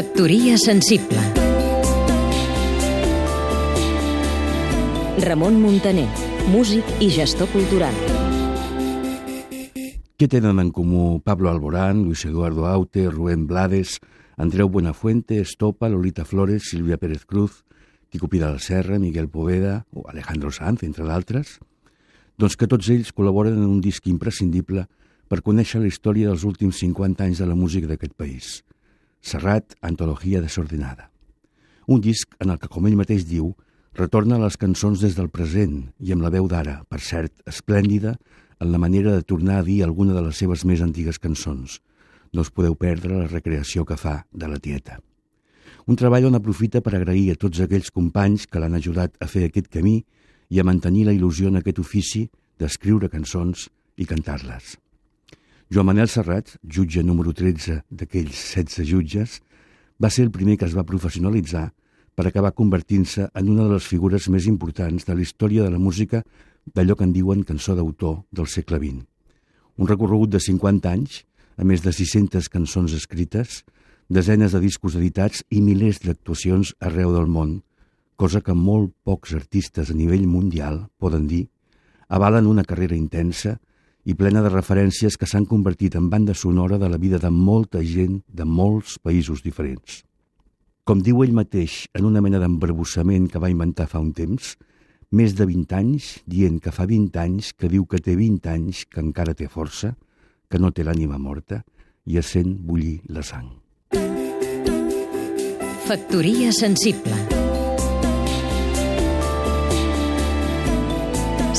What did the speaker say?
Factoria sensible Ramon Muntaner, músic i gestor cultural. Què tenen en comú Pablo Alborán, Luis Eduardo Aute, Rubén Blades, Andreu Buenafuente, Estopa, Lolita Flores, Silvia Pérez Cruz, Quico Pida la Serra, Miguel Poveda o Alejandro Sanz, entre d'altres? Doncs que tots ells col·laboren en un disc imprescindible per conèixer la història dels últims 50 anys de la música d'aquest país – Serrat, Antologia desordenada. Un disc en el que, com ell mateix diu, retorna les cançons des del present i amb la veu d'ara, per cert, esplèndida, en la manera de tornar a dir alguna de les seves més antigues cançons. No us podeu perdre la recreació que fa de la tieta. Un treball on aprofita per agrair a tots aquells companys que l'han ajudat a fer aquest camí i a mantenir la il·lusió en aquest ofici d'escriure cançons i cantar-les. Joan Manel Serrat, jutge número 13 d'aquells 16 jutges, va ser el primer que es va professionalitzar per acabar convertint-se en una de les figures més importants de la història de la música d'allò que en diuen cançó d'autor del segle XX. Un recorregut de 50 anys, a més de 600 cançons escrites, desenes de discos editats i milers d'actuacions arreu del món, cosa que molt pocs artistes a nivell mundial poden dir, avalen una carrera intensa i plena de referències que s'han convertit en banda sonora de la vida de molta gent de molts països diferents. Com diu ell mateix en una mena d'embarbussament que va inventar fa un temps, més de 20 anys, dient que fa 20 anys, que diu que té 20 anys, que encara té força, que no té l'ànima morta i es sent bullir la sang. Factoria sensible